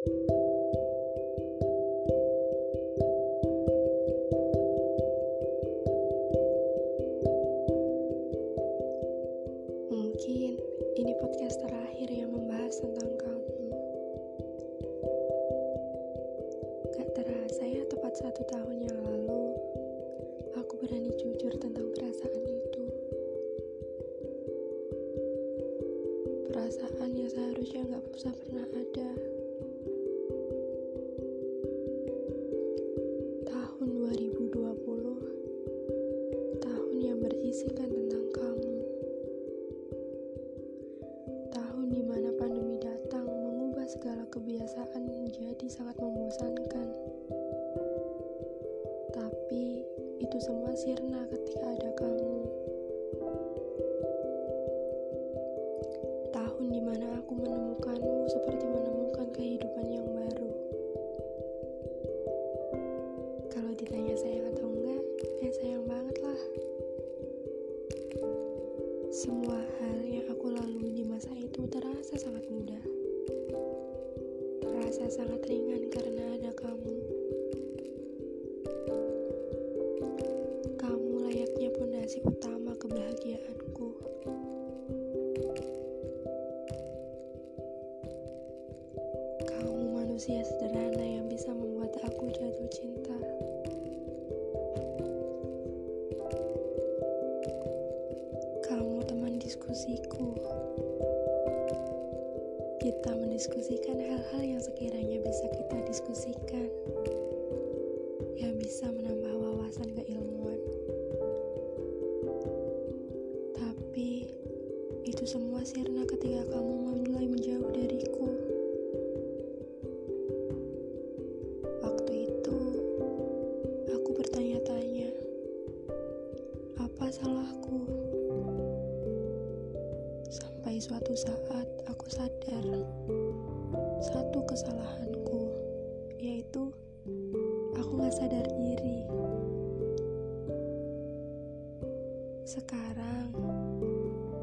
Mungkin ini podcast terakhir yang membahas tentang kamu. Gak terasa ya tepat satu tahun yang lalu, aku berani jujur tentang perasaan itu. Perasaan yang seharusnya gak usah pernah ada. Yang berisikan tentang kamu. Tahun di mana pandemi datang mengubah segala kebiasaan menjadi sangat membosankan. Tapi itu semua sirna ketika ada Semua hal yang aku lalui di masa itu terasa sangat mudah. Terasa sangat ringan karena ada kamu. Kamu layaknya pondasi utama kebahagiaanku. Kamu manusia sederhana yang diskusiku. Kita mendiskusikan hal-hal yang sekiranya bisa kita diskusikan, yang bisa menambah wawasan keilmuan. Tapi itu semua sirna ketika kamu mulai menjauh dariku. Sampai suatu saat aku sadar satu kesalahanku, yaitu aku gak sadar diri. Sekarang,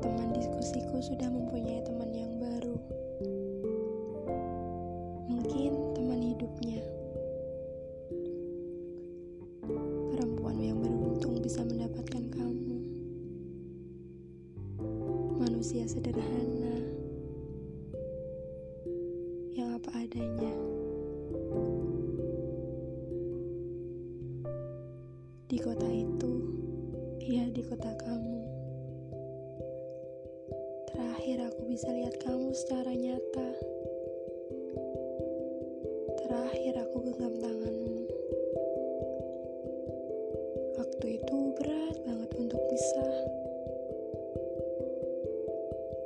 teman diskusiku sudah mempunyai teman manusia sederhana yang apa adanya. Di kota itu, ya di kota kamu. Terakhir aku bisa lihat kamu secara nyata. Terakhir aku genggam tanganmu.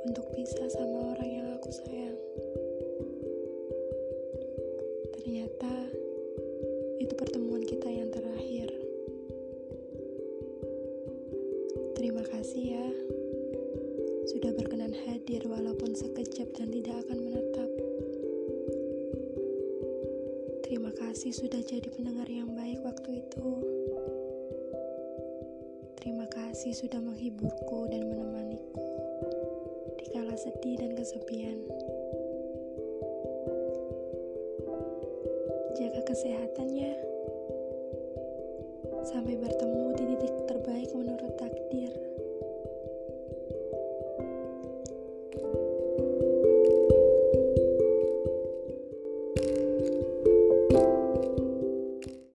Untuk pisah sama orang yang aku sayang. Ternyata itu pertemuan kita yang terakhir. Terima kasih ya, sudah berkenan hadir walaupun sekejap dan tidak akan menetap. Terima kasih sudah jadi pendengar yang baik waktu itu. Terima kasih sudah menghiburku dan menemaniku sedih dan kesepian. Jaga kesehatan ya. Sampai bertemu